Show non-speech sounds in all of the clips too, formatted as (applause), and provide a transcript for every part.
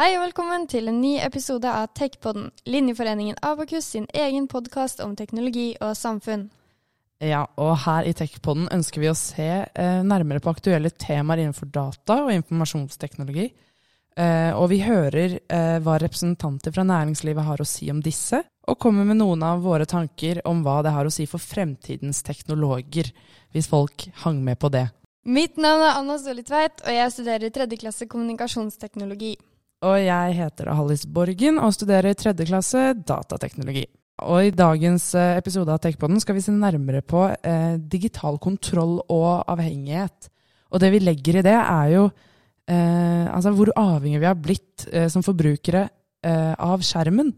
Hei og velkommen til en ny episode av Techpodden, Linjeforeningen Abakus sin egen podkast om teknologi og samfunn. Ja, og her i Techpodden ønsker vi å se eh, nærmere på aktuelle temaer innenfor data og informasjonsteknologi. Eh, og vi hører eh, hva representanter fra næringslivet har å si om disse, og kommer med noen av våre tanker om hva det har å si for fremtidens teknologer, hvis folk hang med på det. Mitt navn er Anna Solitveit, og jeg studerer tredje klasse kommunikasjonsteknologi. Og jeg heter Hallis Borgen og studerer tredje klasse datateknologi. Og i dagens eh, episode av Tekpoden skal vi se nærmere på eh, digital kontroll og avhengighet. Og det vi legger i det, er jo eh, altså hvor avhengig vi har blitt eh, som forbrukere eh, av skjermen.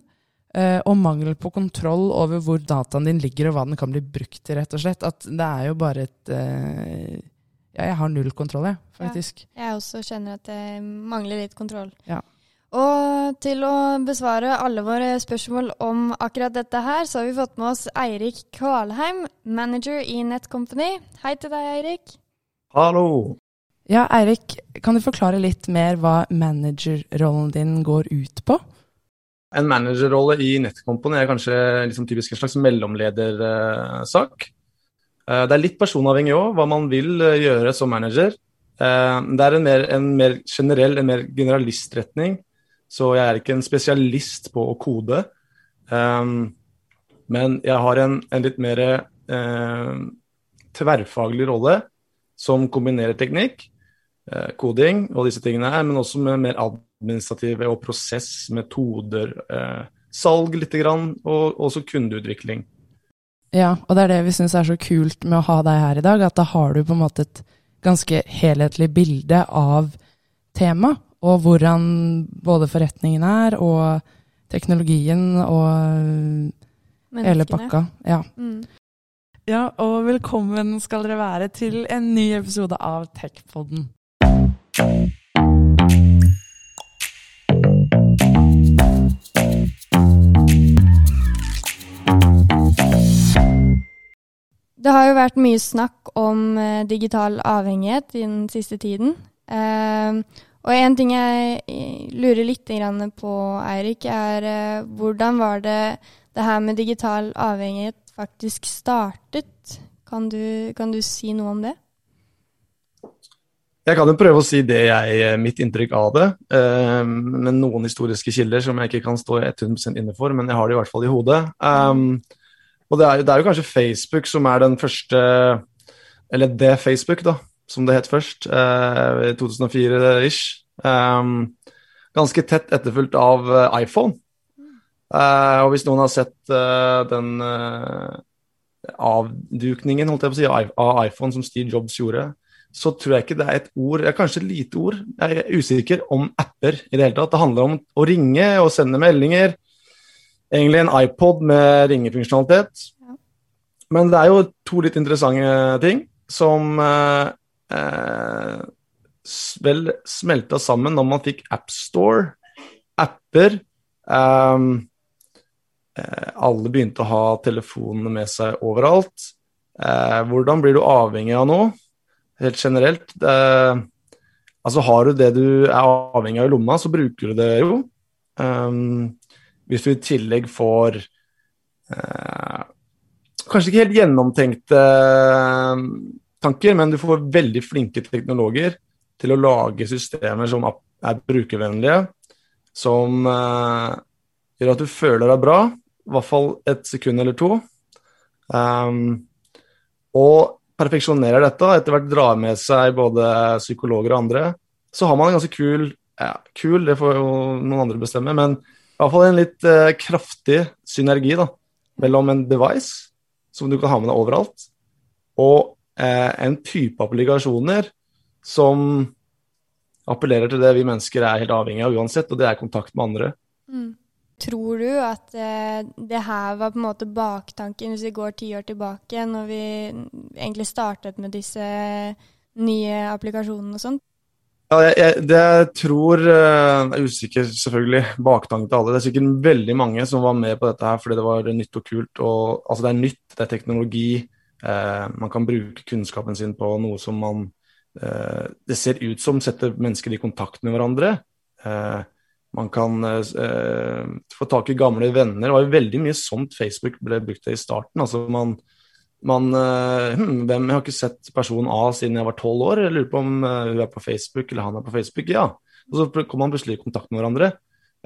Eh, og mangel på kontroll over hvor dataen din ligger og hva den kan bli brukt til, rett og slett. At det er jo bare et Ja, jeg har null kontroll, jeg, faktisk. Ja, jeg også kjenner at jeg mangler litt kontroll. Ja. Og til å besvare alle våre spørsmål om akkurat dette her, så har vi fått med oss Eirik Kvalheim, manager i Netcompany. Hei til deg, Eirik. Hallo. Ja, Eirik, kan du forklare litt mer hva managerrollen din går ut på? En managerrolle i Netcompany er kanskje liksom typisk en slags mellomledersak. Eh, det er litt personavhengig òg, hva man vil eh, gjøre som manager. Eh, det er en mer, en mer generell, en mer generalistretning så jeg er ikke en spesialist på å kode. Um, men jeg har en, en litt mer uh, tverrfaglig rolle som kombinerer teknikk, uh, koding og disse tingene her, men også med mer administrative og prosess, metoder, uh, salg lite grann, og også kundeutvikling. Ja, og det er det vi syns er så kult med å ha deg her i dag, at da har du på en måte et ganske helhetlig bilde av temaet og hvordan både forretningen er, og teknologien og Menneskene. hele pakka. Ja. Mm. ja, og velkommen skal dere være til en ny episode av Techpodden. Det har jo vært mye snakk om eh, digital avhengighet i den siste tiden. Uh, og en ting jeg lurer litt på, Eirik, er uh, hvordan var det det her med digital avhengighet faktisk startet? Kan du, kan du, si noe om det? Jeg kan jo prøve å si det jeg, eh, mitt inntrykk av det, med noen historiske kilder som jeg ikke kan stå 100 inne for, men jeg har det i hvert fall i hodet. Og det er, det er jo kanskje Facebook som er den første Eller det Facebook, da, som det het først, i 2004-ish. Um, ganske tett etterfulgt av uh, iPhone. Uh, og hvis noen har sett den avdukningen holdt jeg på å si, av iPhone som Steve Jobs gjorde, så tror jeg ikke det er et ord, er kanskje et lite ord, jeg er usikker om apper i det hele tatt. Det handler om å ringe og sende meldinger. Egentlig en iPod med ringefunksjonalitet. Men det er jo to litt interessante ting som eh, vel smelta sammen når man fikk AppStore, apper eh, Alle begynte å ha telefonene med seg overalt. Eh, hvordan blir du avhengig av noe, helt generelt? Altså Har du det du er avhengig av i lomma, så bruker du det jo. Um, hvis du i tillegg får uh, Kanskje ikke helt gjennomtenkte tanker, men du får veldig flinke teknologer til å lage systemer som er brukervennlige, som uh, gjør at du føler deg bra, i hvert fall et sekund eller to. Um, og perfeksjonerer dette, etter hvert drar med seg både psykologer og andre, så har man en ganske kul ja, Kul, det får jo noen andre bestemme, men i hvert fall en litt uh, kraftig synergi da, mellom en device som du kan ha med deg overalt, og en type applikasjoner som appellerer til det vi mennesker er helt avhengig av uansett, og det er kontakt med andre. Mm. Tror du at eh, det her var på en måte baktanken, hvis vi går ti år tilbake, når vi egentlig startet med disse nye applikasjonene og sånn? Ja, jeg, jeg, det jeg tror eh, Jeg er usikker, selvfølgelig, baktanken til alle. Det er sikkert veldig mange som var med på dette her fordi det var nytt og kult. Og, altså, det er nytt, det er teknologi. Eh, man kan bruke kunnskapen sin på noe som man Eh, det ser ut som setter mennesker i kontakt med hverandre. Eh, man kan få tak i gamle venner. Det var jo veldig mye sånt Facebook ble brukt til i starten. altså man, man hm, hvem, Jeg har ikke sett personen A siden jeg var tolv år. Jeg lurer på om hun er på Facebook eller han er på Facebook. Ja. Og så kom man plutselig i kontakt med hverandre.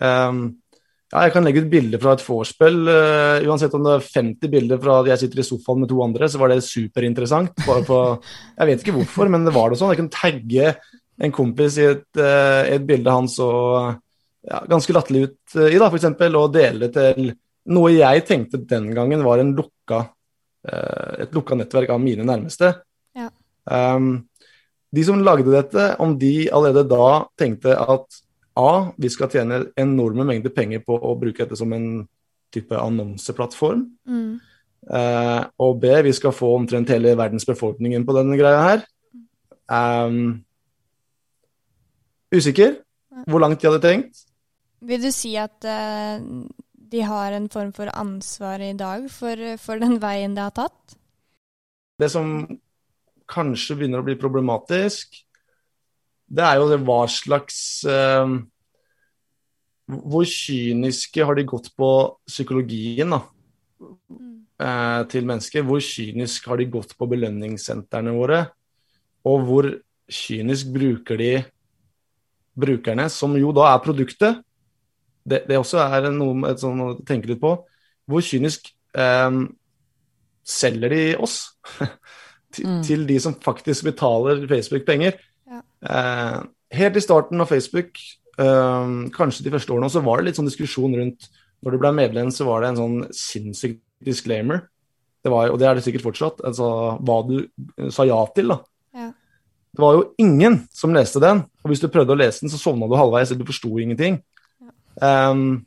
Um, ja, jeg kan legge ut bilder fra et vorspiel. Uh, uansett om det er 50 bilder fra at jeg sitter i sofaen med to andre, så var det superinteressant. På, jeg vet ikke hvorfor, men det var det sånn. Jeg kan tagge en kompis i et, uh, et bilde han så ja, ganske latterlig ut uh, i, da, f.eks., og dele det til noe jeg tenkte den gangen var en lukka, et lukka nettverk av mine nærmeste. Ja. Um, de som lagde dette, om de allerede da tenkte at A, vi skal tjene enorme mengder penger på å bruke dette som en type annonseplattform. Mm. Uh, og B, vi skal få omtrent hele verdens befolkningen på denne greia her. Um, usikker hvor langt de hadde tenkt. Vil du si at uh, de har en form for ansvar i dag for, for den veien de har tatt? Det som kanskje begynner å bli problematisk, det er jo det hva slags eh, Hvor kyniske har de gått på psykologien da, eh, til mennesker? Hvor kynisk har de gått på belønningssentrene våre? Og hvor kynisk bruker de brukerne, som jo da er produktet? Det, det også er noe sånn, å tenke litt på. Hvor kynisk eh, selger de oss? (laughs) til, mm. til, de som faktisk betaler Facebook penger. Eh, helt i starten av Facebook, eh, kanskje de første årene, så var det litt sånn diskusjon rundt Når du ble medlem, så var det en sånn sinnssyk disclaimer. Det var, og det er det sikkert fortsatt. Altså hva du sa ja til, da. Ja. Det var jo ingen som leste den. Og hvis du prøvde å lese den, så sovna du halvveis, eller du forsto ingenting. Ja. Um,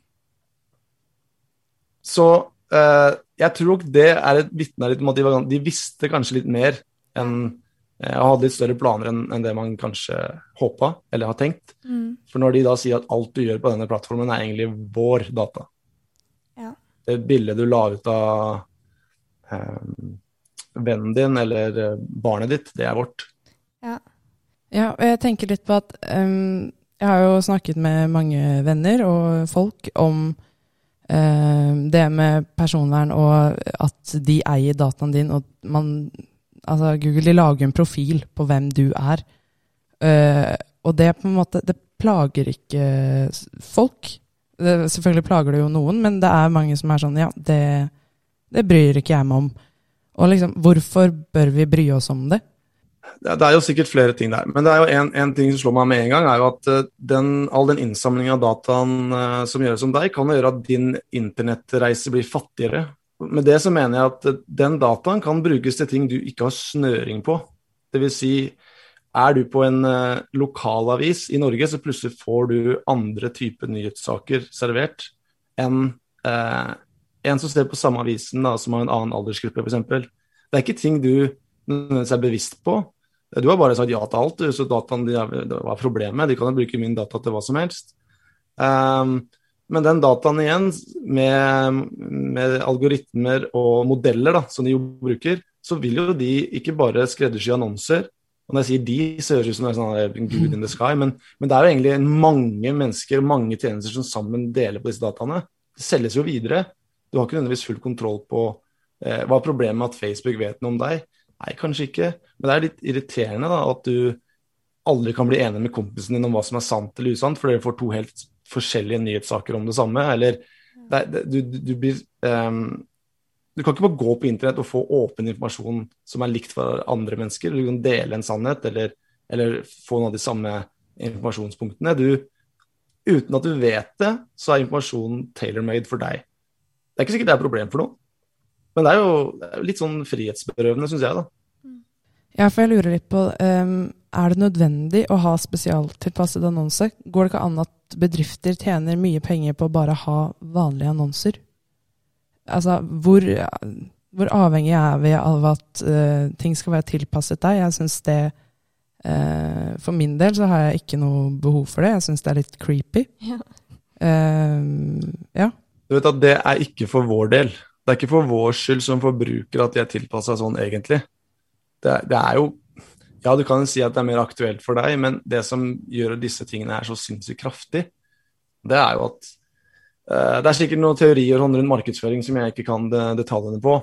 så uh, jeg tror nok det er et vitne litt om at de, var, de visste kanskje litt mer enn Eh, og hadde litt større planer enn, enn det man kanskje håpa eller har tenkt. Mm. For når de da sier at alt du gjør på denne plattformen, er egentlig vår data. Ja. Det bildet du la ut av eh, vennen din eller eh, barnet ditt, det er vårt. Ja. ja og jeg tenker litt på at um, jeg har jo snakket med mange venner og folk om uh, det med personvern og at de eier dataen din, og man altså Google de lager en profil på hvem du er. Uh, og det på en måte Det plager ikke folk. Det, selvfølgelig plager det jo noen, men det er mange som er sånn Ja, det, det bryr ikke jeg meg om. Og liksom, hvorfor bør vi bry oss om det? Det er jo sikkert flere ting der. Men det er jo en, en ting som slår meg med en gang, er jo at eh, den, all den innsamlinga av dataen uh, som gjøres om deg, kan gjøre at din internettreise blir fattigere med det så mener jeg at den dataen kan brukes til ting du ikke har snøring på. Dvs. Si, er du på en uh, lokalavis i Norge, så plutselig får du andre typer nyhetssaker servert enn eh, en som ser på samme avisen, da, som har en annen aldersgruppe, f.eks. Det er ikke ting du nødvendigvis er bevisst på. Du har bare sagt ja til alt, så dataen det var problemet. De kan jo bruke min data til hva som helst. Um, men den dataen igjen, med, med algoritmer og modeller da, som de jo bruker, så vil jo de ikke bare skreddersy annonser. Og når jeg sier de, så høres det ut som det er sånn good in the sky, men, men, det er jo egentlig mange mennesker mange tjenester som sammen deler på disse dataene. Det selges jo videre. Du har ikke nødvendigvis full kontroll på eh, hva er problemet med at Facebook vet noe om deg. Nei, kanskje ikke. Men det er litt irriterende da, at du aldri kan bli enig med kompisen din om hva som er sant eller usant, for dere får to helt forskjellige nyhetssaker om det samme. Eller det, det, du, du, blir um, Du kan ikke bare gå på internett og få åpen informasjon som er likt for andre mennesker. Du kan dele en sannhet eller, eller få noen av de samme informasjonspunktene. Du, uten at du vet det, så er informasjonen tailor-made for deg. Det er ikke sikkert det er et problem for noen, men det er jo, litt sånn frihetsberøvende, syns jeg. da. Ja, for jeg lurer litt på um, Er det nødvendig å ha spesialtilpasset annonse? Går det ikke an at bedrifter tjener mye penger på å bare ha vanlige annonser? Altså, hvor, hvor avhengig er vi av at uh, ting skal være tilpasset deg? Jeg syns det uh, For min del så har jeg ikke noe behov for det. Jeg syns det er litt creepy. Ja. Uh, ja. Du vet at det er ikke for vår del. Det er ikke for vår skyld som forbruker at de er tilpassa sånn, egentlig det, det, er jo Ja, du kan si at det er mer aktuelt for deg, men det som gjør disse tingene er så sinnssykt kraftig, det er jo at uh, Det er sikkert noen teorier rundt markedsføring som jeg ikke kan de, detaljene på.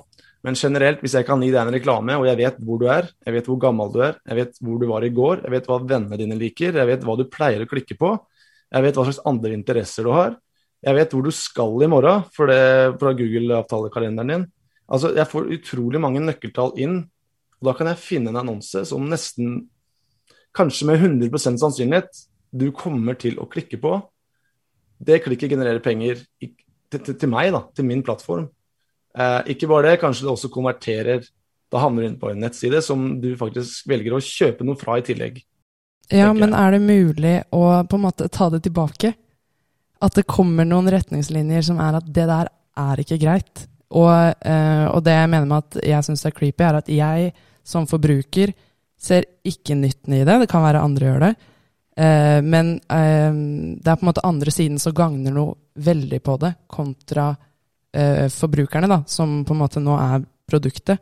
Men generelt, hvis jeg kan gi deg en reklame, og jeg vet hvor du er, jeg vet hvor gammel du er, jeg vet hvor du var i går, jeg vet hva vennene dine liker, jeg vet hva du pleier å klikke på, jeg vet hva slags andre interesser du har, jeg vet hvor du skal i morgen for det, fra Google-avtalekalenderen din. Altså, Jeg får utrolig mange nøkkeltall inn, og da kan jeg finne en annonse som nesten, kanskje med 100% sannsynlighet, du kommer til å klikke på. Det klikket genererer penger til, til, til meg, da, til min plattform. Eh, ikke bare det, kanskje det også konverterer. Da havner du inn på en nettside som du faktisk velger å kjøpe noe fra i tillegg. Ja, men er det mulig å på en måte ta det tilbake? At det kommer noen retningslinjer som er at det der er ikke greit. Og, eh, og det jeg mener med at jeg syns er creepy, er at jeg som forbruker ser ikke nytten i det. Det kan være andre gjør det. Eh, men eh, det er på en måte andre siden som gagner noe veldig på det, kontra eh, forbrukerne, da, som på en måte nå er produktet.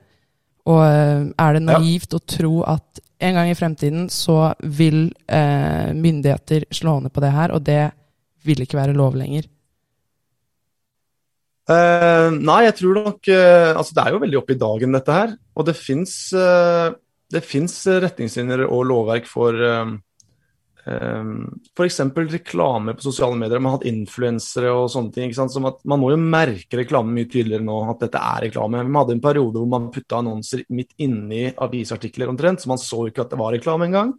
Og eh, er det naivt ja. å tro at en gang i fremtiden så vil eh, myndigheter slå ned på det her, og det vil ikke være lov lenger? Uh, nei, jeg tror nok uh, Altså, det er jo veldig oppe i dagen, dette her. Og det fins uh, retningslinjer og lovverk for Um, F.eks. reklame på sosiale medier. Man har hatt influensere og sånne ting. Som at Man må jo merke reklame mye tydeligere nå, at dette er reklame. Vi hadde en periode hvor man putta annonser midt inni avisartikler omtrent, så man så ikke at det var reklame engang.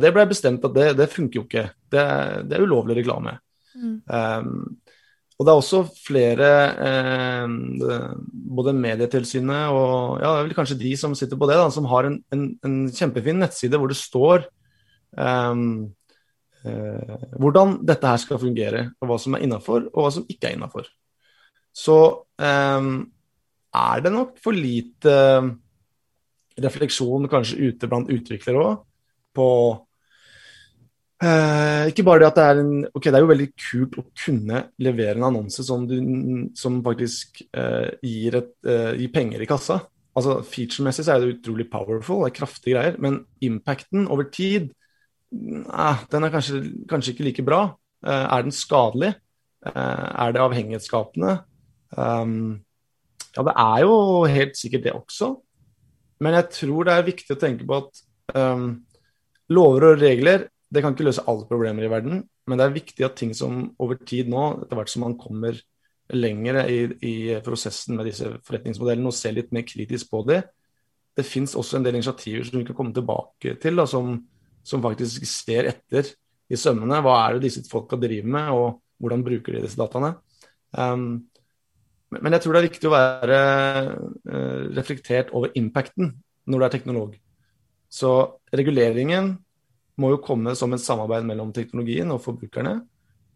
Det ble bestemt at det, det funker jo ikke. Det, det er ulovlig reklame. Mm. Um, og det er også flere, eh, både Medietilsynet og ja, det er vel kanskje de som sitter på det, da, som har en, en, en kjempefin nettside hvor det står um, eh, hvordan dette her skal fungere, og hva som er innafor, og hva som ikke er innafor. Så um, er det nok for lite refleksjon kanskje ute blant utviklere òg, på uh, Ikke bare det at det er en Ok, det er jo veldig kult å kunne levere en annonse som, du, som faktisk eh, gir, et, gir penger i kassa. Altså Featuremessig så er det utrolig powerful, det er kraftige greier, men impacten over tid eh, den er kanskje, kanskje, ikke like bra. Eh, er den skadelig? Eh, er det avhengighetsskapende? Um, ja, det er jo helt sikkert det også. Men jeg tror det er viktig å tenke på at um, lover og regler det kan ikke løse alle problemer i verden, men det er viktig at ting som over tid nå, etter hvert som man kommer lenger i, i prosessen med disse forretningsmodellene og ser litt mer kritisk på det, det fins også en del initiativer som vi kan komme tilbake til, da, som som faktisk ser etter i sømmene hva er det disse folka driver med, og hvordan bruker de disse dataene. Um, men jeg tror det er viktig å være uh, reflektert over impacten når du er teknolog. Så reguleringen må jo komme som et samarbeid mellom teknologien og forbrukerne.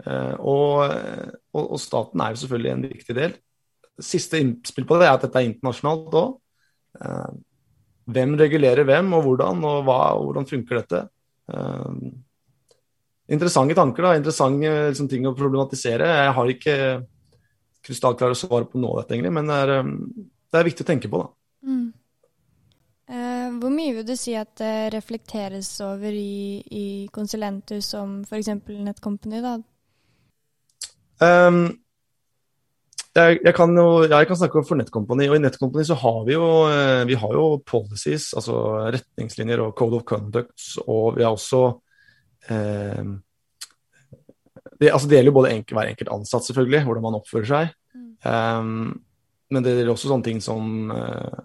Uh, og, og, og, staten er jo selvfølgelig en viktig del. Siste innspill på det er at dette er internasjonalt òg. Uh, hvem regulerer hvem, og hvordan, og hva, og hvordan funker dette? Uh, interessante tanker, da. Interessante liksom, ting å problematisere. Jeg har ikke krystallklare svar på noe av dette, egentlig, men det er, det er, viktig å tenke på. da. Mm. Hvor mye vil du si at det reflekteres over i, i konsulenter som f.eks. Netcompany? da? Um, jeg, jeg, kan jo, jeg kan snakke for Netcompany, og i Netcompany så har vi jo, eh, vi har jo policies, altså retningslinjer og code of conducts, og vi har også eh, det, altså det, gjelder jo både enkel, hver enkelt ansatt, selvfølgelig, hvordan man oppfører seg. Mm. Um, men det gjelder også sånne ting som uh,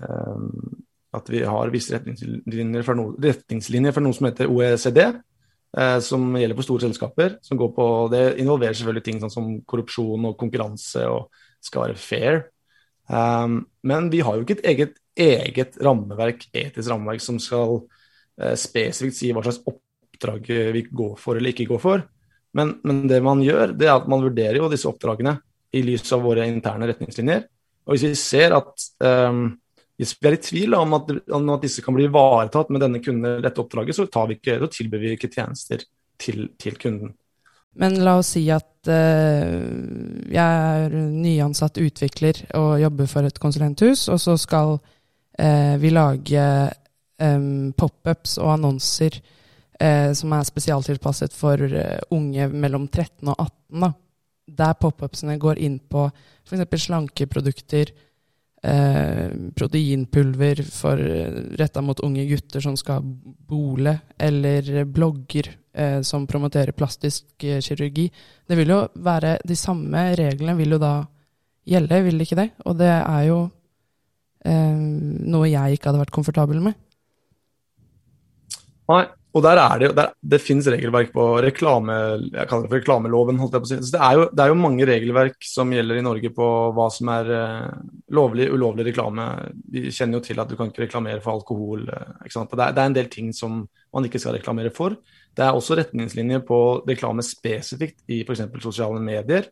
um, at vi har visse retningslinjer for, no, retningslinjer for noe som heter OECD, eh, som gjelder for store selskaper. som går på, Det involverer selvfølgelig ting sånn som korrupsjon og konkurranse og skal være fair. Um, men vi har jo ikke et eget, eget rammeverk, etisk rammeverk som skal eh, spesifikt si hva slags oppdrag vi går for eller ikke går for. Men, men, det man gjør, det er at man vurderer jo disse oppdragene i lys av våre interne retningslinjer. Og hvis vi ser at um, hvis vi er i tvil om at, om at, disse kan bli ivaretatt med denne kunden dette oppdraget, så, vi ikke, så, tilbyr vi ikke tjenester til, til, kunden. Men la oss si at uh, jeg er nyansatt utvikler og jobber for et konsulenthus, og så skal uh, vi lage um, pop-ups og annonser uh, som er spesialtilpasset for unge mellom 13 og 18. da. Der pop-upsene går inn på f.eks. slankeprodukter, eh, proteinpulver for eh, retta mot unge gutter som skal bole, eller blogger eh, som promoterer plastisk eh, kirurgi. Det vil jo være De samme reglene vil jo da gjelde, vil det ikke det? Og det er jo eh, noe jeg ikke hadde vært komfortabel med. Nei, og der er det der, Det finnes regelverk på reklame, jeg kaller det for reklameloven. holdt jeg på å si. Så det, er jo, det er jo mange regelverk som gjelder i Norge på hva som er uh, lovlig ulovlig reklame. Vi kjenner jo til at du kan ikke reklamere for alkohol. Uh, ikke sant? Det er, det, er, en del ting som man ikke skal reklamere for. Det er også retningslinjer på reklame spesifikt i f.eks. sosiale medier,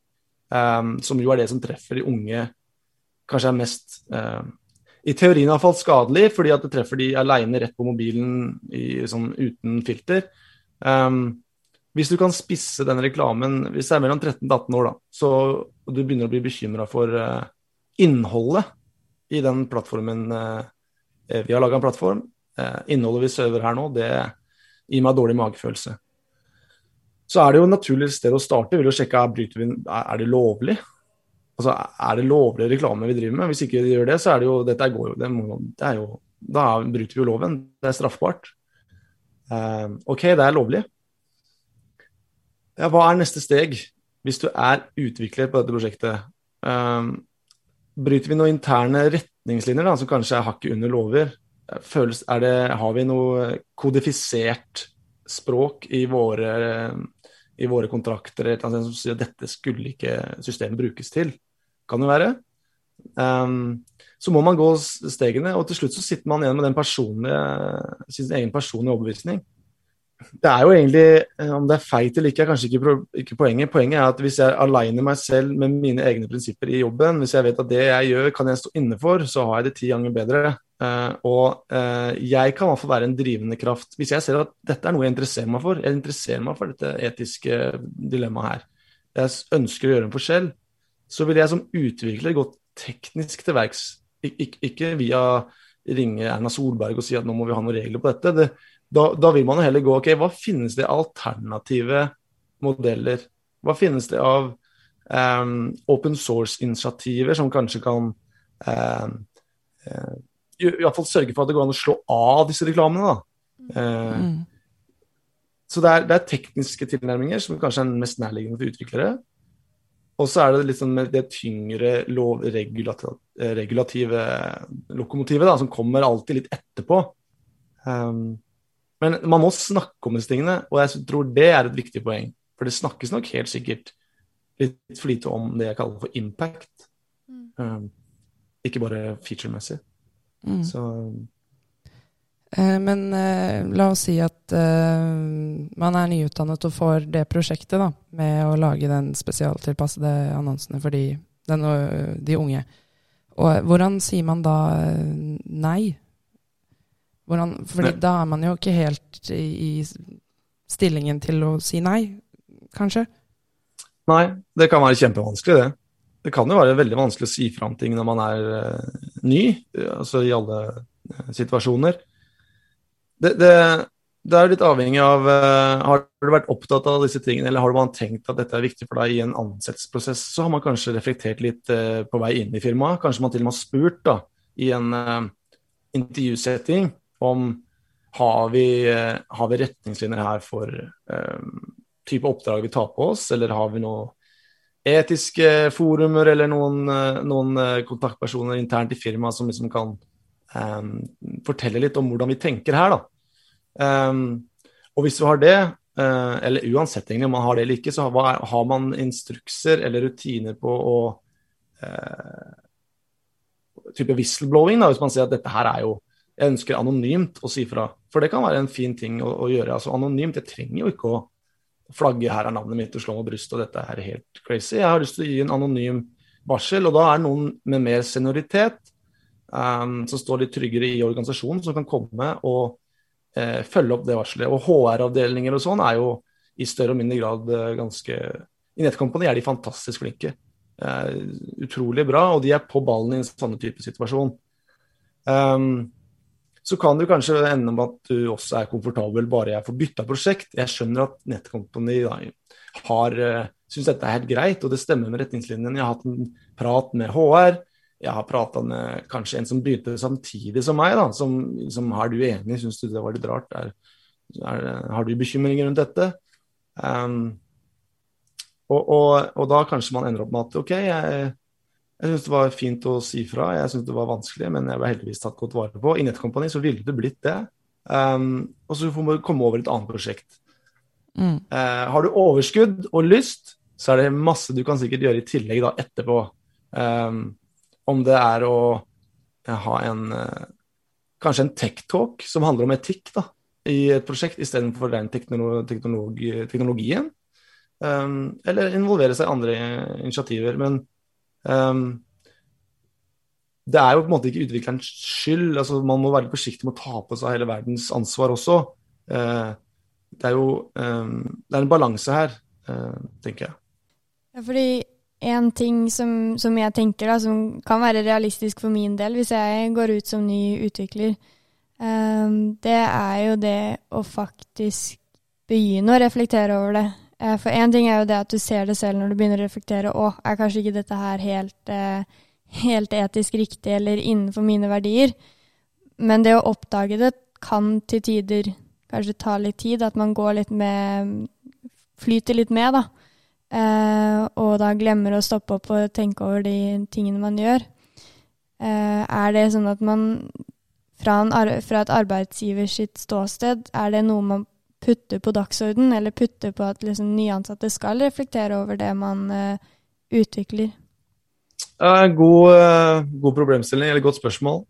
um, som jo er det som treffer de unge kanskje er mest uh, i teorien iallfall skadelig, fordi at det treffer de aleine rett på mobilen i, sånn, uten filter. Um, hvis du kan spisse den reklamen hvis det er mellom 13 og 18 år, da, så du begynner å bli bekymra for uh, innholdet i den plattformen uh, Vi har laga en plattform. Uh, innholdet vi server her nå, det gir meg dårlig magefølelse. Så er det jo et naturlig sted å starte. Vil jo sjekke er, er det lovlig. Altså, er det lovlig reklame vi driver med? Hvis ikke de gjør det, så er det jo Dette går det må, det er jo Da bryter vi jo loven. Det er straffbart. Uh, OK, det er lovlig. Ja, hva er neste steg hvis du er utvikler på dette prosjektet? Uh, bryter vi noen interne retningslinjer da, som kanskje er hakket under lover? Føles, det, har vi noe kodifisert språk i våre, i våre kontrakter eller noe som sier at dette skulle ikke systemet brukes til? kan det være. Um, så må man gå stegene, og til slutt så sitter man igjen med den personlige, sin egen personlige overbevisning. Det er jo egentlig, eh, om det er feit eller ikke, er kanskje ikke, ikke, poenget. Poenget er at hvis jeg aligner meg selv med mine egne prinsipper i jobben, hvis jeg vet at det jeg gjør kan jeg stå inne for, så har jeg det ti ganger bedre. Uh, og uh, jeg kan i hvert fall være en drivende kraft. Hvis jeg ser at dette er noe jeg interesserer meg for, jeg interesserer meg for dette etiske dilemmaet her, jeg ønsker å gjøre en forskjell, så vil jeg som utvikler gå teknisk til verks. Ik ik ikke via ringe Erna Solberg og si at nå må vi ha noen regler på dette. Det, da, da, vil man jo heller gå ok, hva finnes det alternative modeller? Hva finnes det av um, open source-initiativer som kanskje kan um, uh, i, i hvert fall sørge for at det går an å slå av disse reklamene? da. Uh, mm. Så det er, det er, tekniske tilnærminger som kanskje er mest nærliggende for utviklere. Og så er det litt sånn med det tyngre lovregulative lokomotivet da, som kommer alltid litt etterpå. Um, men man må snakke om disse tingene, og jeg tror det er et viktig poeng. For det snakkes nok helt sikkert litt for lite om det jeg kaller for impact. Um, ikke bare featuremessig. Mm. Så Eh, men eh, la oss si at eh, man er nyutdannet og får det prosjektet da, med å lage den spesialtilpassede annonsene for de, den, de unge. Og hvordan sier man da nei? Hvordan, fordi da er man jo ikke helt i, i stillingen til å si nei, kanskje? Nei, det kan være kjempevanskelig, det. Det kan jo være veldig vanskelig å si fram ting når man er uh, ny, altså i alle uh, situasjoner det, det, det, er litt avhengig av uh, Har du vært opptatt av disse tingene, eller har du bare tenkt at dette er viktig for deg i en ansettelsesprosess, så har man kanskje reflektert litt på vei inn i firmaet. Kanskje man til og med har spurt da, i en intervjusetting om har vi, har vi retningslinjer her for type oppdrag vi tar på oss, eller har vi noe etiske forumer eller noen, noen kontaktpersoner internt i firmaet som liksom kan um, fortelle litt om hvordan vi tenker her. da. Um, og hvis du har det, uh, eller uansett egentlig om man har det eller ikke, så har, har man instrukser eller rutiner på å uh, type whistleblowing, da, hvis man sier at dette her er jo Jeg ønsker anonymt å si fra. For det kan være en fin ting å, å gjøre. altså Anonymt. Jeg trenger jo ikke å flagge her er navnet mitt og slå meg brystet og dette er helt crazy. Jeg har lyst til å gi en anonym varsel, og da er noen med mer senioritet um, som står litt tryggere i organisasjonen, som kan komme og uh, følge opp det varselet. Og HR-avdelinger og sånn er jo i større og mindre grad uh, ganske I Netcompany er de fantastisk flinke. Uh, utrolig bra, og de er på ballen i en sånn type situasjon. Um, så kan du kanskje ende med at du også er komfortabel bare jeg får bytta prosjekt. Jeg skjønner at Nettcompany har uh, syns dette er helt greit, og det stemmer med retningslinjene. Jeg har hatt en prat med HR. Jeg har prata med kanskje en som begynte samtidig som meg, da, som, som er du enig, syns du det var litt rart? Er, er, har du bekymringer rundt dette? Um, og, og, og, da kanskje man ender opp med at OK, jeg, jeg syns det var fint å si fra, jeg syns det var vanskelig, men jeg ble heldigvis tatt godt vare på. I Nettkompani så ville det blitt det. Um, og så får vi komme over et annet prosjekt. Mm. Uh, har du overskudd og lyst, så er det masse du kan sikkert gjøre i tillegg da etterpå. Um, om det er å ha en uh, kanskje en tech-talk som handler om etikk da, i et prosjekt, istedenfor den teknolog teknologien. Um, eller involvere seg i andre initiativer. Men um, det er jo på en måte ikke utviklerens skyld. altså Man må være forsiktig med å ta på seg hele verdens ansvar også. Uh, det er jo um, det er en balanse her, uh, tenker jeg. Ja, fordi en ting som, som jeg tenker da, som kan være realistisk for min del, hvis jeg går ut som ny utvikler, um, det er jo det å faktisk begynne å reflektere over det. Uh, for én ting er jo det at du ser det selv når du begynner å reflektere. Å, er kanskje ikke dette her helt, uh, helt etisk riktig eller innenfor mine verdier? Men det å oppdage det kan til tider kanskje ta litt tid. At man går litt med Flyter litt med, da. Uh, og da glemmer å stoppe opp og tenke over de tingene man gjør. er det sånn at man fra, fra et arbeidsgivers ståsted, er det noe man putter på dagsorden, eller putte på at liksom, nyansatte skal reflektere over det man uh, utvikler? Uh, god, uh, god, problemstilling, eller godt spørsmål.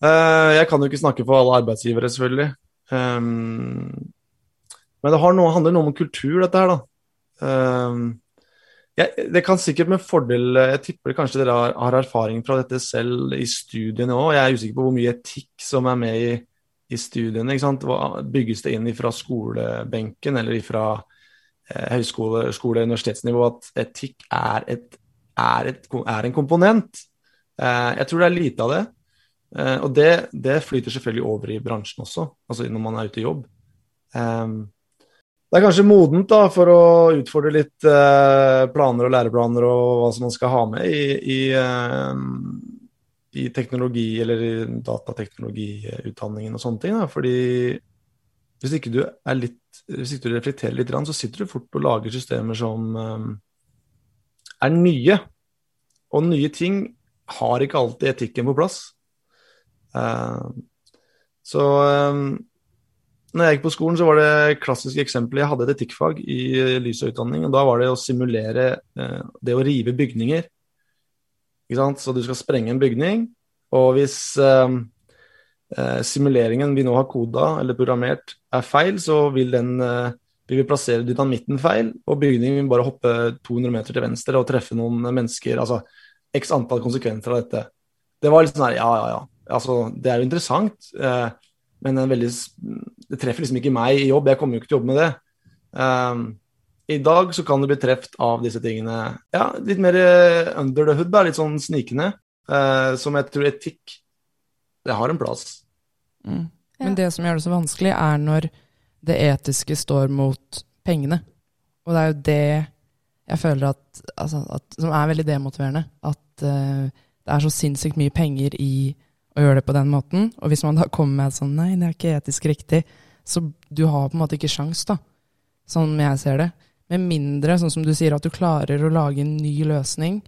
jeg kan jo ikke snakke for alle arbeidsgivere, selvfølgelig. Um, men det noe, handler noe om kultur, dette her, da. Um, jeg, det kan sikkert med fordel Jeg tipper kanskje dere har, har erfaring fra dette selv i studiene òg. Jeg er usikker på hvor mye etikk som er med i i studiene. ikke sant? Bygges det inn fra skolebenken eller fra eh, høyskole-, skole-, universitetsnivå at etikk er, et, er, et, er en komponent? Eh, jeg tror det er lite av det. Eh, og det, det, flyter selvfølgelig over i bransjen også, altså når man er ute i jobb. Eh, det er kanskje modent da, for å utfordre litt eh, planer og læreplaner og hva som man skal ha med i, i eh, i teknologi eller i datateknologiutdanningen og sånne ting. Da. Fordi hvis ikke du er litt hvis ikke du reflekterer litt, så sitter du fort og lager systemer som um, er nye. Og nye ting har ikke alltid etikken på plass. Uh, så um, når jeg gikk på skolen, så var det klassisk eksempel. Jeg hadde et etikkfag i lys og utdanning, og da var det å simulere uh, det å rive bygninger. Så du skal sprenge en bygning, og hvis eh, eh, simuleringen vi nå har koda eller programmert er feil, så vil den eh, vi vil plassere dynamitten feil, og bygningen vil bare hoppe 200 meter til venstre og treffe noen mennesker. Altså x antall konsekvenser av dette. Det var litt sånn her, ja, ja, ja. Altså, det er jo interessant, eh, men veldig, det treffer liksom ikke meg i jobb. Jeg kommer jo ikke til å jobbe med det. Um, i dag så kan du bli truffet av disse tingene. Ja, litt mer eh, under the hood, litt sånn snikende. Uh, som jeg tror etikk Det har en plass. Mm. Men det som gjør det så vanskelig, er når det etiske står mot pengene. Og det er jo det jeg føler at, altså, at Som er veldig demotiverende. At uh, det er så sinnssykt mye penger i å gjøre det på den måten. Og hvis man da kommer med sånn Nei, det er ikke etisk riktig. Så du har på en måte ikke sjans, da. Sånn jeg ser det. Med mindre, sånn som du sier, at du klarer å lage en ny løsning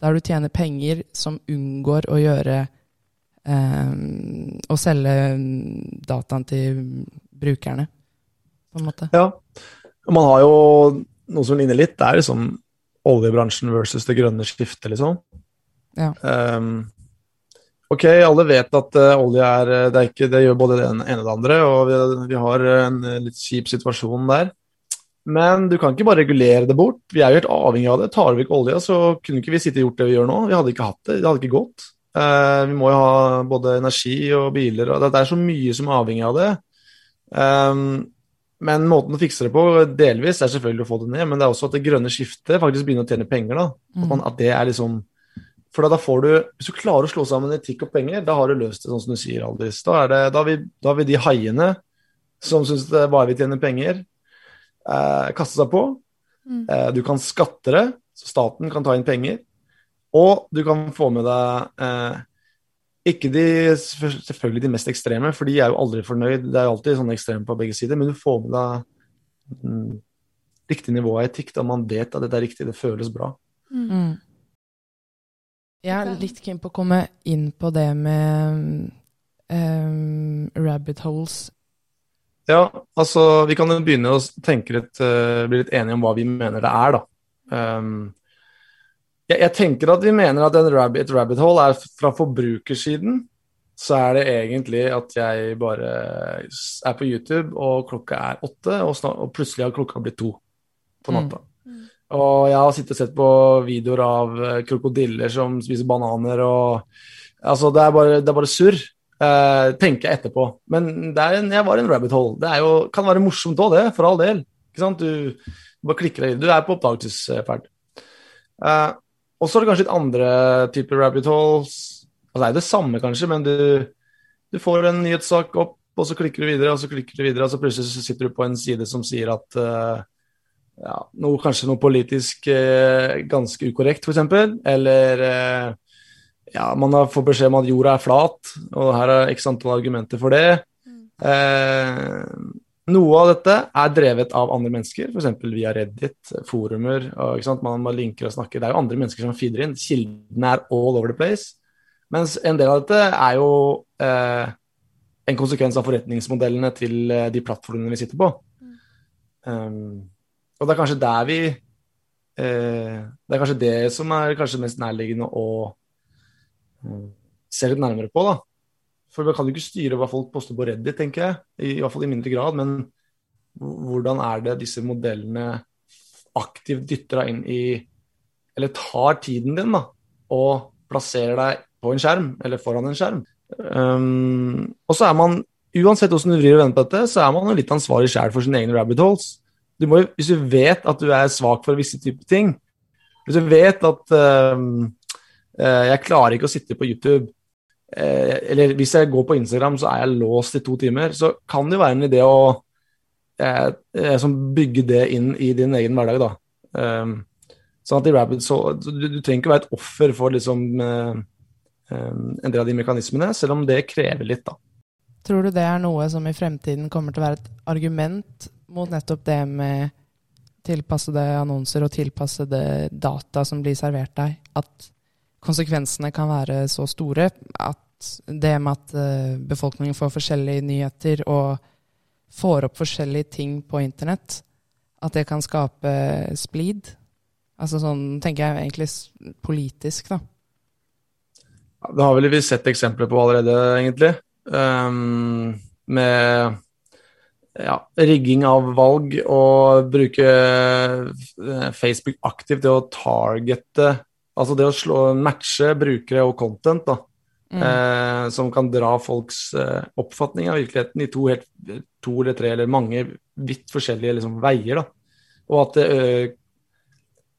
der du tjener penger som unngår å gjøre eh, Å selge dataen til brukerne, på en måte. Ja. Man har jo noe som ligner litt. Det er liksom oljebransjen versus det grønne skiftet, liksom. Ja. Um, ok, alle vet at uh, olje er det, er ikke, det gjør både det ene og det andre, og vi, vi har en litt kjip situasjon der. Men du kan ikke bare regulere det bort. Vi er jo helt avhengig av det. Tar vi ikke olja, så kunne ikke vi sitte og gjort det vi gjør nå. Vi hadde ikke hatt det. Det hadde ikke gått. Uh, vi må jo ha både energi og biler, og det er så mye som er avhengig av det. Um, men måten å fikse det på delvis er selvfølgelig å få det ned, men det er også at det grønne skiftet faktisk begynner å tjene penger. da. Mm. At, man, at, det er liksom For da får du Hvis du klarer å slå sammen etikk og penger, da har du løst det sånn som du sier, Aldis. Da, er det, da, vil, da vil de haiene som syns det bare vil tjene penger, eh, kaste seg på. Mm. Eh, du kan skatte det, så staten kan ta inn penger. Og du kan få med deg eh, ikke de, selvfølgelig de mest ekstreme, for de er jo aldri fornøyd. Det er jo alltid sånne ekstreme på begge sider, men du får med deg mm, riktig nivå av etikk, da man vet at dette er riktig, det føles bra. Mm. Mm. Jeg er litt keen på å komme inn på det med um, rabbit holes. Ja, altså vi kan begynne å tenke litt, uh, bli litt enige om hva vi mener det er, da. Um, jeg, jeg, tenker at vi mener at rabbit, et rabbit hole er fra forbrukersiden. Så er det egentlig at jeg bare er på YouTube, og klokka er åtte, og, snart, og plutselig har klokka blitt to på natta. Mm. Og jeg har sittet og sett på videoer av eh, krokodiller som spiser bananer og Altså, det er bare, det er bare surr. Eh, tenker jeg etterpå. Men en, jeg var i en rabbit hole. Det jo, kan være morsomt òg, det, for all del. Du, bare klikker deg. Du er på oppdagelsesferd. Uh, og så er det kanskje litt andre typer rabbit holes. Altså, det er det samme, kanskje, men du, du får en nyhetssak opp, og så klikker du videre, og så klikker du videre, og så plutselig sitter du på en side som sier at uh, ja, noe, kanskje noe politisk ganske ukorrekt, f.eks. Eller ja, man har fått beskjed om at jorda er flat, og her er x antall argumenter for det. Mm. Eh, noe av dette er drevet av andre mennesker, f.eks. via Reddit, forumer. Og, man, man linker og snakker. Det er jo andre mennesker som feeder inn. Kildene er all over the place. Mens en del av dette er jo eh, en konsekvens av forretningsmodellene til eh, de plattformene vi sitter på. Mm. Um, og det er kanskje der vi eh, Det er kanskje det som er kanskje mest nærliggende å se litt nærmere på, da. For vi kan jo ikke styre hva folk poster på Reddit, tenker jeg. I, i hvert fall i mindre grad. Men hvordan er det disse modellene aktivt dytter deg inn i Eller tar tiden din, da, og plasserer deg på en skjerm, eller foran en skjerm. Um, og så er man, uansett hvordan du vrir og vender på dette, så er man jo litt ansvarlig sjæl for sine egne rabbit holes du må, Hvis du vet at du er svak for visse typer ting, hvis du vet at uh, jeg klarer ikke å sitte på YouTube, uh, eller hvis jeg går på Instagram så er jeg låst i to timer, så kan det jo være en idé å sånn bygge det inn i din egen hverdag. da. Um, sånn at i Rabbit, så, du, du, trenger ikke være et offer for liksom, en del av de mekanismene, selv om det krever litt. da. Tror du det er noe som i fremtiden kommer til å være et argument mot nettopp det med tilpassede annonser og tilpassede data som blir servert deg, at konsekvensene kan være så store at det med at eh, befolkningen får forskjellige nyheter og får opp forskjellige ting på internett, at det kan skape splid? Altså sånn tenker jeg egentlig politisk, da. Det har vel vi sett eksempler på allerede, egentlig. Um, med ja, rigging av valg og bruke eh, Facebook aktivt til å targete Altså det å slå, matche brukere og content, da. Mm. Eh, som kan dra folks eh, oppfatning av virkeligheten i to, helt, to, eller tre eller mange vidt forskjellige liksom, veier. Da. Og at eh,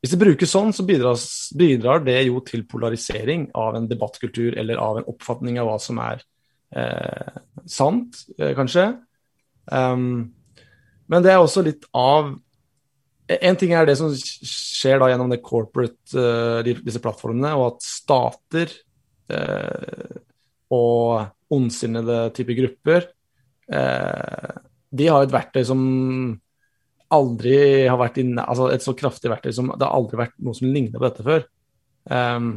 hvis det brukes sånn, så bidrar, bidrar, det jo til polarisering av en debattkultur eller av en oppfatning av hva som er eh, sant, eh, kanskje. Um, men det er også litt av En ting er det som skjer da gjennom det corporate, uh, disse plattformene, og at stater uh, og ondsinnede type grupper uh, de har et verktøy som aldri har vært inne, altså et så kraftig verktøy som Det har aldri vært noe som ligner på dette før. Um,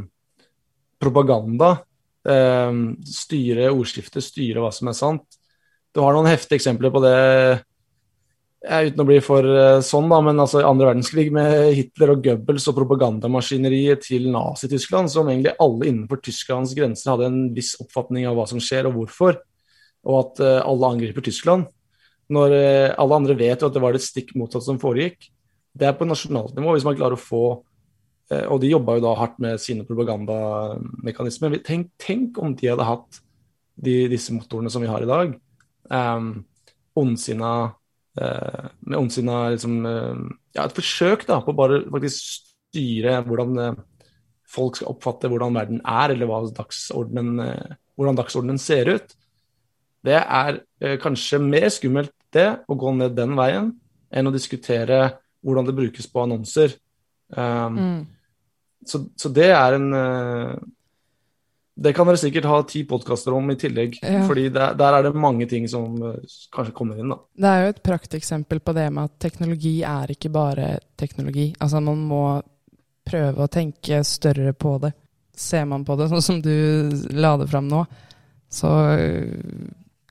propaganda. Um, styre ordskiftet, styre hva som er sant. Du har noen heftige eksempler på det, uten å bli for eh, sånn, da, men altså andre verdenskrig med Hitler og Goebbels og propagandamaskineriet til Nazi-Tyskland, som egentlig alle innenfor Tysklands grenser hadde en viss oppfatning av hva som skjer og hvorfor, og at uh, alle angriper Tyskland. Når alle andre vet jo at det var det stikk motsatte som foregikk. Det er på nasjonalt nivå, hvis man klarer å få Og de jobba jo da hardt med sine propagandamekanismer. Tenk, tenk om de hadde hatt de, disse motorene som vi har i dag um, ondsinna uh, Med ondsinna liksom uh, Ja, et forsøk da, på bare faktisk styre hvordan uh, folk skal oppfatte hvordan verden er, eller dagsordenen, hvordan dagsordenen ser ut. Det er kanskje mer skummelt det, å gå ned den veien, enn å diskutere hvordan det brukes på annonser. Um, mm. så, så, det er en det kan dere sikkert ha ti podkaster om i tillegg. Ja. fordi der, der, er det mange ting som uh, kanskje kommer inn. da. Det er jo et prakteksempel på det med at teknologi er ikke bare teknologi. Altså Man må prøve å tenke større på det. Ser man på det (laughs) sånn som du la det fram nå, så uh,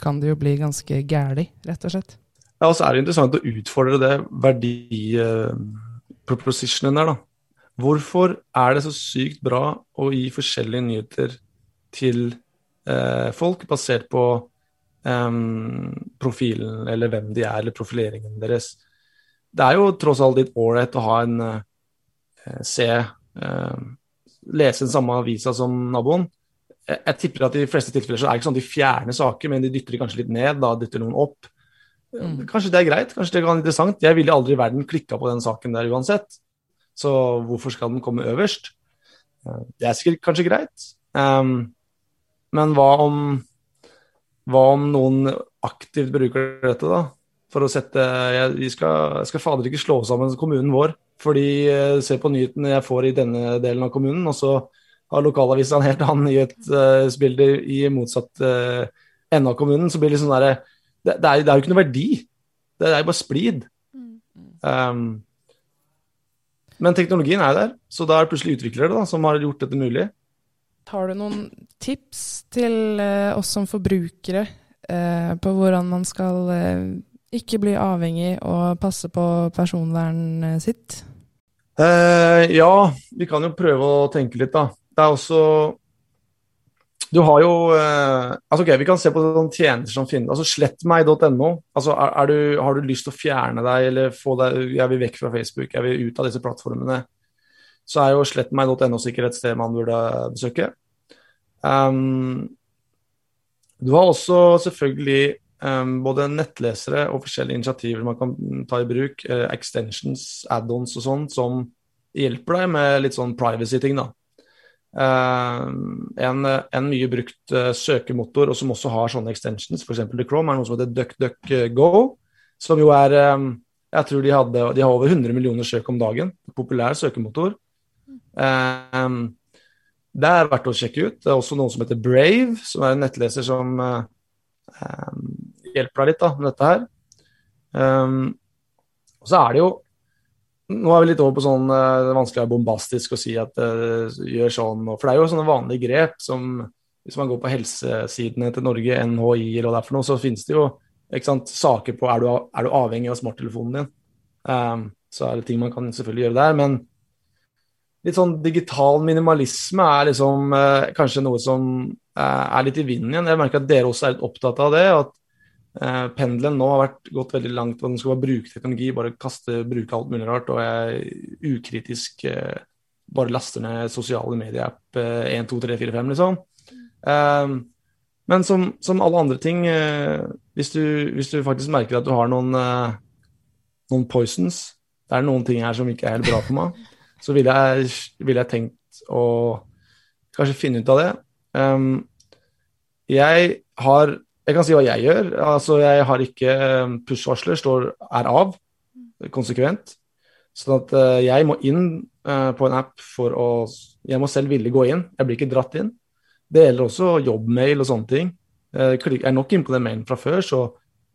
kan det jo bli ganske gæli, rett og slett. Ja, og så er det interessant å utfordre det verdipropositionen uh, der, da. Hvorfor er det så sykt bra å gi forskjellige nyheter til eh, folk basert på eh, profilen eller hvem de er, eller profileringen deres. Det er jo tross alt litt ålreit å ha en eh, se eh, Lese den samme avisa som naboen. Jeg, jeg tipper at i de fleste tilfeller så er det ikke sånn at de fjerner saker, men de dytter de kanskje litt ned, da dytter noen opp. Mm. Kanskje det er greit, kanskje det kan være interessant. Jeg ville aldri i verden klikka på den saken der uansett. Så hvorfor skal den komme øverst? Eh, det er sikkert kanskje greit. Um, men hva om, hva om noen aktivt bruker dette, da? For å sette Jeg, jeg skal, jeg skal fader ikke slå sammen kommunen vår. Fordi uh, se på nyhetene jeg får i denne delen av kommunen, og så har lokalavisa en helt annen nyhetsbilde uh, i motsatt uh, ende av kommunen. Så blir det sånn derre det, det, det, er jo ikke noe verdi. Det, er jo bare splid. Um, men teknologien er der, så da er det plutselig utviklere da, som har gjort dette mulig. Har du noen tips til eh, oss som forbrukere eh, på hvordan man skal eh, ikke bli avhengig og passe på personvernet sitt? Eh, ja, vi kan jo prøve å tenke litt, da. Det er også Du har jo eh, altså ok, Vi kan se på sånne tjenester som finnes. altså Slettmeg.no. altså Har du lyst til å fjerne deg eller få deg Jeg vil vekk fra Facebook, jeg vil ut av disse plattformene så er jo slettmeg.no sikkert et sted man burde besøke. Um, du har også selvfølgelig um, både nettlesere og forskjellige initiativer man kan ta i bruk. Uh, extensions, add-ons og sånn, som hjelper deg med litt sånn privacy-ting, da. Uh, en, en, mye brukt uh, søkemotor, og som også har sånne extensions, f.eks. The Chrome, er noe som heter DuckDuckGo, som jo er um, Jeg tror de, hadde, de har over 100 millioner søk om dagen. Populær søkemotor. Um, det er verdt å sjekke ut. Det er også noen som heter Brave, som er en nettleser som uh, hjelper deg litt da, med dette her. Um, og så er det jo Nå er vi litt over på sånn uh, det er vanskelig å være bombastisk å si at uh, gjør sånn. For det er jo sånne vanlige grep som hvis man går på helsesidene til Norge, NHI eller hva det er for noe, så finnes det jo sant, saker på er du, er du avhengig av smarttelefonen din. Um, så er det ting man kan selvfølgelig gjøre der. Men litt sånn digital minimalisme er liksom eh, kanskje noe som eh, er litt i vinden igjen. Jeg merker at dere også er litt opptatt av det. At eh, pendelen nå har vært gått veldig langt, og den skal bare bruke teknologi, bare kaste, bruke alt mulig rart. Og jeg ukritisk eh, bare laster ned sosiale medieapp eh, 1, 2, 3, 4, 5, liksom. Eh, men som, som, alle andre ting, eh, hvis du, hvis, du, faktisk merker at du har noen, noen poisons Det er noen ting her som ikke er helt bra for meg så ville jeg, vil jeg, tenkt å kanskje finne ut av det. Um, jeg har Jeg kan si hva jeg gjør. Altså, jeg har ikke um, push-varsler, står er av konsekvent. Sånn at uh, jeg må inn uh, på en app for å Jeg må selv ville gå inn. Jeg blir ikke dratt inn. Det gjelder også jobbmail og sånne ting. Uh, jeg er nok inne på den mailen fra før, så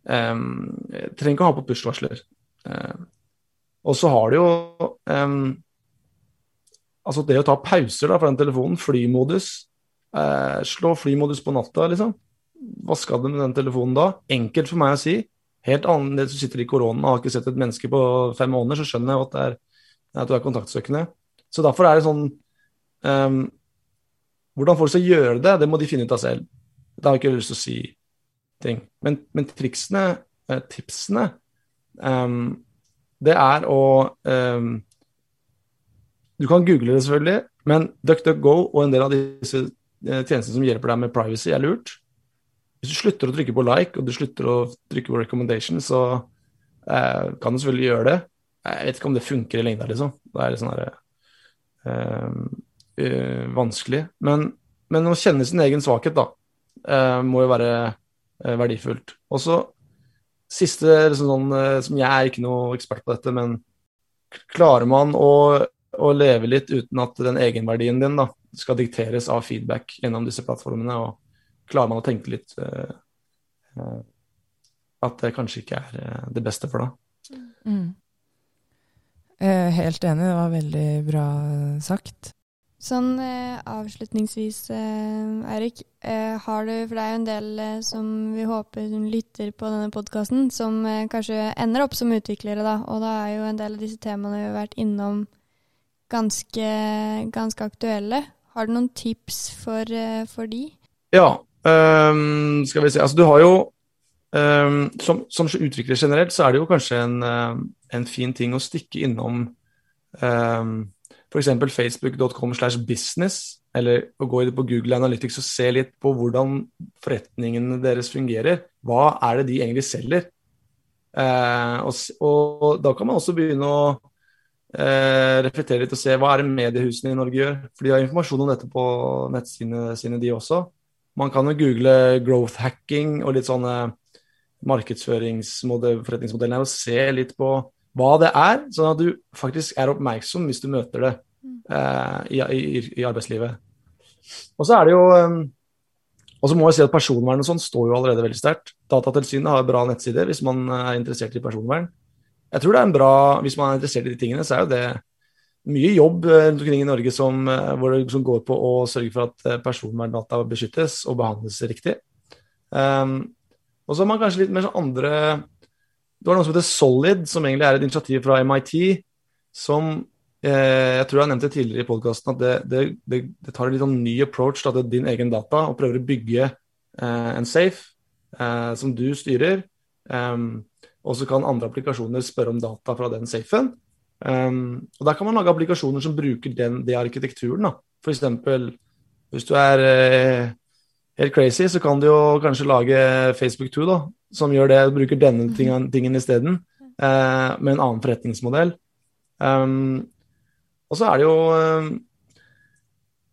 um, jeg trenger ikke å ha på push-varsler. Og så har du jo um, Altså det å ta pauser da fra den telefonen, flymodus, eh, slå flymodus på natta, liksom. Hva skal du med den telefonen da? Enkelt for meg å si. Helt annerledes som sitter i koronaen og har ikke sett et menneske på fem måneder, så skjønner jeg at, er, at du er kontaktsøkende. Så derfor er det sånn um, Hvordan folk skal gjøre det, det må de finne ut av selv. Det har jeg ikke lyst til å si ting. Men, men triksene, eh, tipsene, um, det er å um, du kan google det selvfølgelig, men DuckDuckGo og en del av disse eh, tjenestene som hjelper deg med privacy, er lurt. Hvis du slutter å trykke på like og du slutter å trykke på recommendation, så eh, kan du selvfølgelig gjøre det. Jeg vet ikke om det funker i lengda, liksom. Det er litt sånn herre eh, uh, vanskelig. Men, men, å kjenne sin egen svakhet, da, eh, må jo være uh, verdifullt. Og så siste liksom sånn, som Jeg er ikke noe ekspert på dette, men klarer man å, å leve litt uten at den egenverdien din da, skal dikteres av feedback gjennom disse plattformene, og klarer man å tenke litt at det kanskje ikke er det beste for deg. Mm. Helt enig, det var veldig bra sagt. Sånn eh, avslutningsvis, eh, Eirik. Eh, har du, for det er jo en del eh, som vi håper som lytter på denne podkasten, som eh, kanskje ender opp som utviklere, da. Og da er jo en del av disse temaene vi har vært innom ganske, ganske aktuelle. Har du noen tips for, eh, for de? Ja, um, skal vi se. Altså du har jo um, som, som, utvikler generelt, så er det jo kanskje en, en fin ting å stikke innom um, f.eks. facebook.com slash business, eller å gå på Google Analytics og se litt på hvordan forretningene deres fungerer. Hva er det de egentlig selger? Eh, og, og, da kan man også begynne å eh, reflektere litt og se hva er det mediehusene i Norge gjør. For de har informasjon om dette på nettsidene sine, de også. Man kan jo google growth hacking og litt sånne markedsføringsforretningsmodeller og se litt på hva det er, sånn at du faktisk er oppmerksom hvis du møter det eh, i, i, i, arbeidslivet. Og så er det jo um, og så må jeg si at Personvern og sånn står jo allerede veldig sterkt. Datatilsynet har bra nettsider hvis man er interessert i personvern. Jeg tror det er en bra, Hvis man er interessert i de tingene, så er jo det mye jobb eh, rundt omkring i Norge som, eh, det, som, går på å sørge for at eh, personverndata beskyttes og behandles riktig. Um, og så har man kanskje litt mer sånn andre det var noe som heter Solid, som egentlig er et initiativ fra MIT, som eh, jeg tror jeg nevnte tidligere i podkasten at det, det, det, det, tar en litt sånn ny approach til din egen data og prøver å bygge eh, en safe eh, som du styrer. Um, og så kan andre applikasjoner spørre om data fra den safen. Um, og Der kan man lage applikasjoner som bruker den, det arkitekturen. F.eks. hvis du er eh, helt crazy, så kan du jo kanskje lage Facebook 2, da, som gjør det, bruker denne tingen, tingen isteden, eh, med en annen forretningsmodell. Um, og så er det jo um,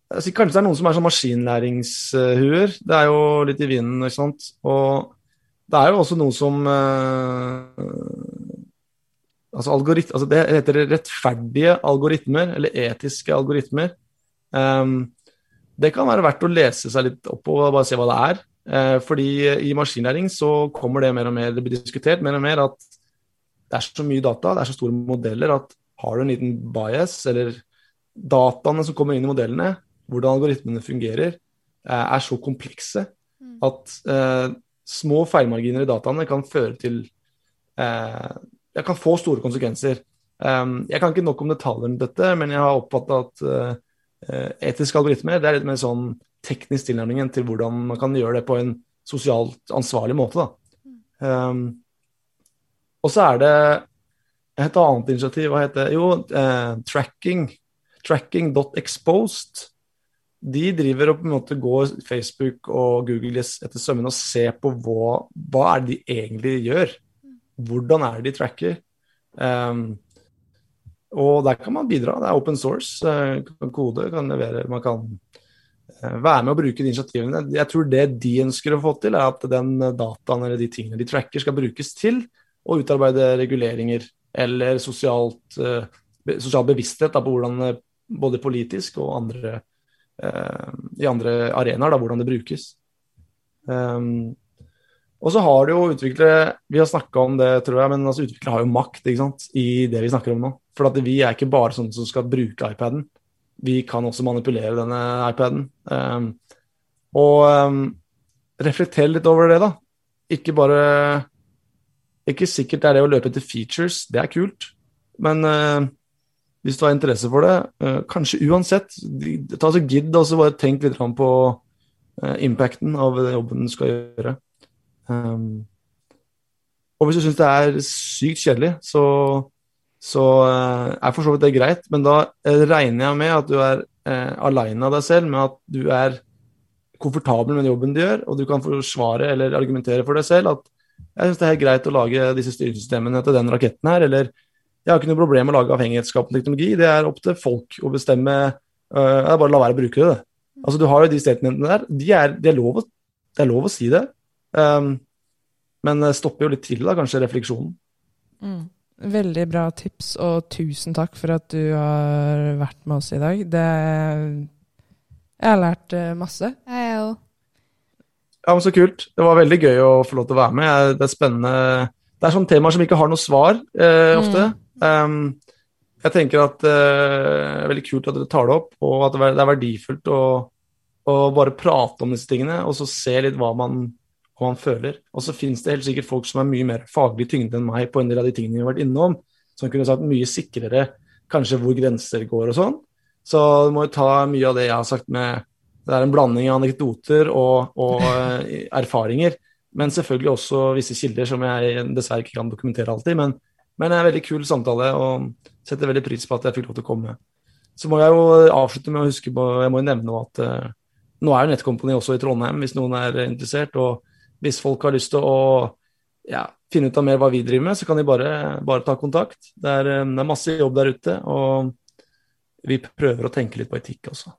Kanskje det er noen som er sånn maskinlæringshuer. Det er jo litt i vinden, ikke sant. Og det er jo også noe som uh, altså, altså, Det heter rettferdige algoritmer, eller etiske algoritmer. Um, det kan være verdt å lese seg litt opp og bare se hva det er. Eh, fordi i maskinlæring så kommer det mer og mer, det blir diskutert mer og mer at det er så mye data, det er så store modeller at har du en liten bias, eller dataene som kommer inn i modellene, hvordan algoritmene fungerer, eh, er så komplekse mm. at eh, små feilmarginer i dataene kan føre til eh, Jeg kan få store konsekvenser. Um, jeg kan ikke nok om detaljene om dette, men jeg har oppfatta at uh, etiske algoritmer det er litt mer sånn teknisk tilnærming til hvordan man kan gjøre det på en sosialt ansvarlig måte. Um, og så er det et annet initiativ, hva heter det? Jo, eh, tracking. Tracking.exposed. De driver og på en måte går Facebook og Google etter sømmene og ser på hva, hva er det de egentlig gjør. Hvordan er det de tracker? Um, og der kan man bidra. Det er open source. Eh, kode kan levere. Man kan Eh, være med å bruke de initiativene. Jeg tror det de ønsker å få til, er at den dataen eller de tingene de tracker, skal brukes til å utarbeide reguleringer eller sosialt, uh, sosial bevissthet da, på hvordan eh, både politisk og andre, i andre arenaer, da, hvordan det brukes. Um, og så har det jo utviklere Vi har snakka om det, tror jeg, men altså utviklere har jo makt sant, i det vi snakker om nå. For vi er ikke bare sånne som skal bruke iPaden vi kan også manipulere denne iPaden. Um, og um, reflektere litt over det, da. Ikke bare Ikke sikkert det er det å løpe etter features, det er kult. Men uh, hvis du har interesse for det, uh, kanskje uansett, ta så gidd og så bare tenk litt på uh, impacten av jobben du skal gjøre. Um, og hvis du syns det er sykt kjedelig, så så eh, er for så vidt det greit, men da eh, regner jeg med at du er eh, aleine av deg selv, med at du er komfortabel med jobben du gjør, og du kan forsvare eller argumentere for deg selv at jeg syns det er helt greit å lage disse styringssystemene til den raketten her, eller jeg har ikke noe problem med å lage avhengighetsskapende teknologi. Det er opp til folk å bestemme Uh, det er bare å la være å bruke det. Altså, du har jo de statementene der. De er, de er lov, det er lov å si det. Um, men det stopper jo litt til, da, kanskje, refleksjonen. Mm. Veldig bra tips, og tusen takk for at du har vært med oss i dag. Det Jeg har lært uh, masse. Jeg òg. Ja, men Så kult. Det var veldig gøy å få lov til å være med. Det er spennende. Det er sånne temaer som ikke har noe svar eh, ofte. Mm. Um, jeg tenker at uh, det er veldig kult at dere tar det opp, og at det er verdifullt å, å bare prate om disse tingene, og så se litt hva man, hva man føler. Og så finnes det helt sikkert folk som er mye mer faglig tyngde enn meg på en del av de tingene vi har vært innom, som kunne sagt mye sikrere kanskje hvor grenser går og sånn. Så du må jo ta mye av det jeg har sagt med Det er en blanding av anekdoter og, og uh, erfaringer. Men selvfølgelig også visse kilder som jeg dessverre ikke kan dokumentere alltid. Men, men det er en veldig kul samtale. og setter veldig pris på at jeg fikk lov til å komme. Så må jeg jo avslutte med å huske på, jeg må jo nevne at uh, nå er jo Nettkompani også i Trondheim, hvis noen er interessert. Og hvis folk har lyst til å ja, finne ut av mer hva vi driver med, så kan de bare, bare ta kontakt. Det er, eh, det er, masse jobb der ute, og vi prøver å tenke litt på etikk også.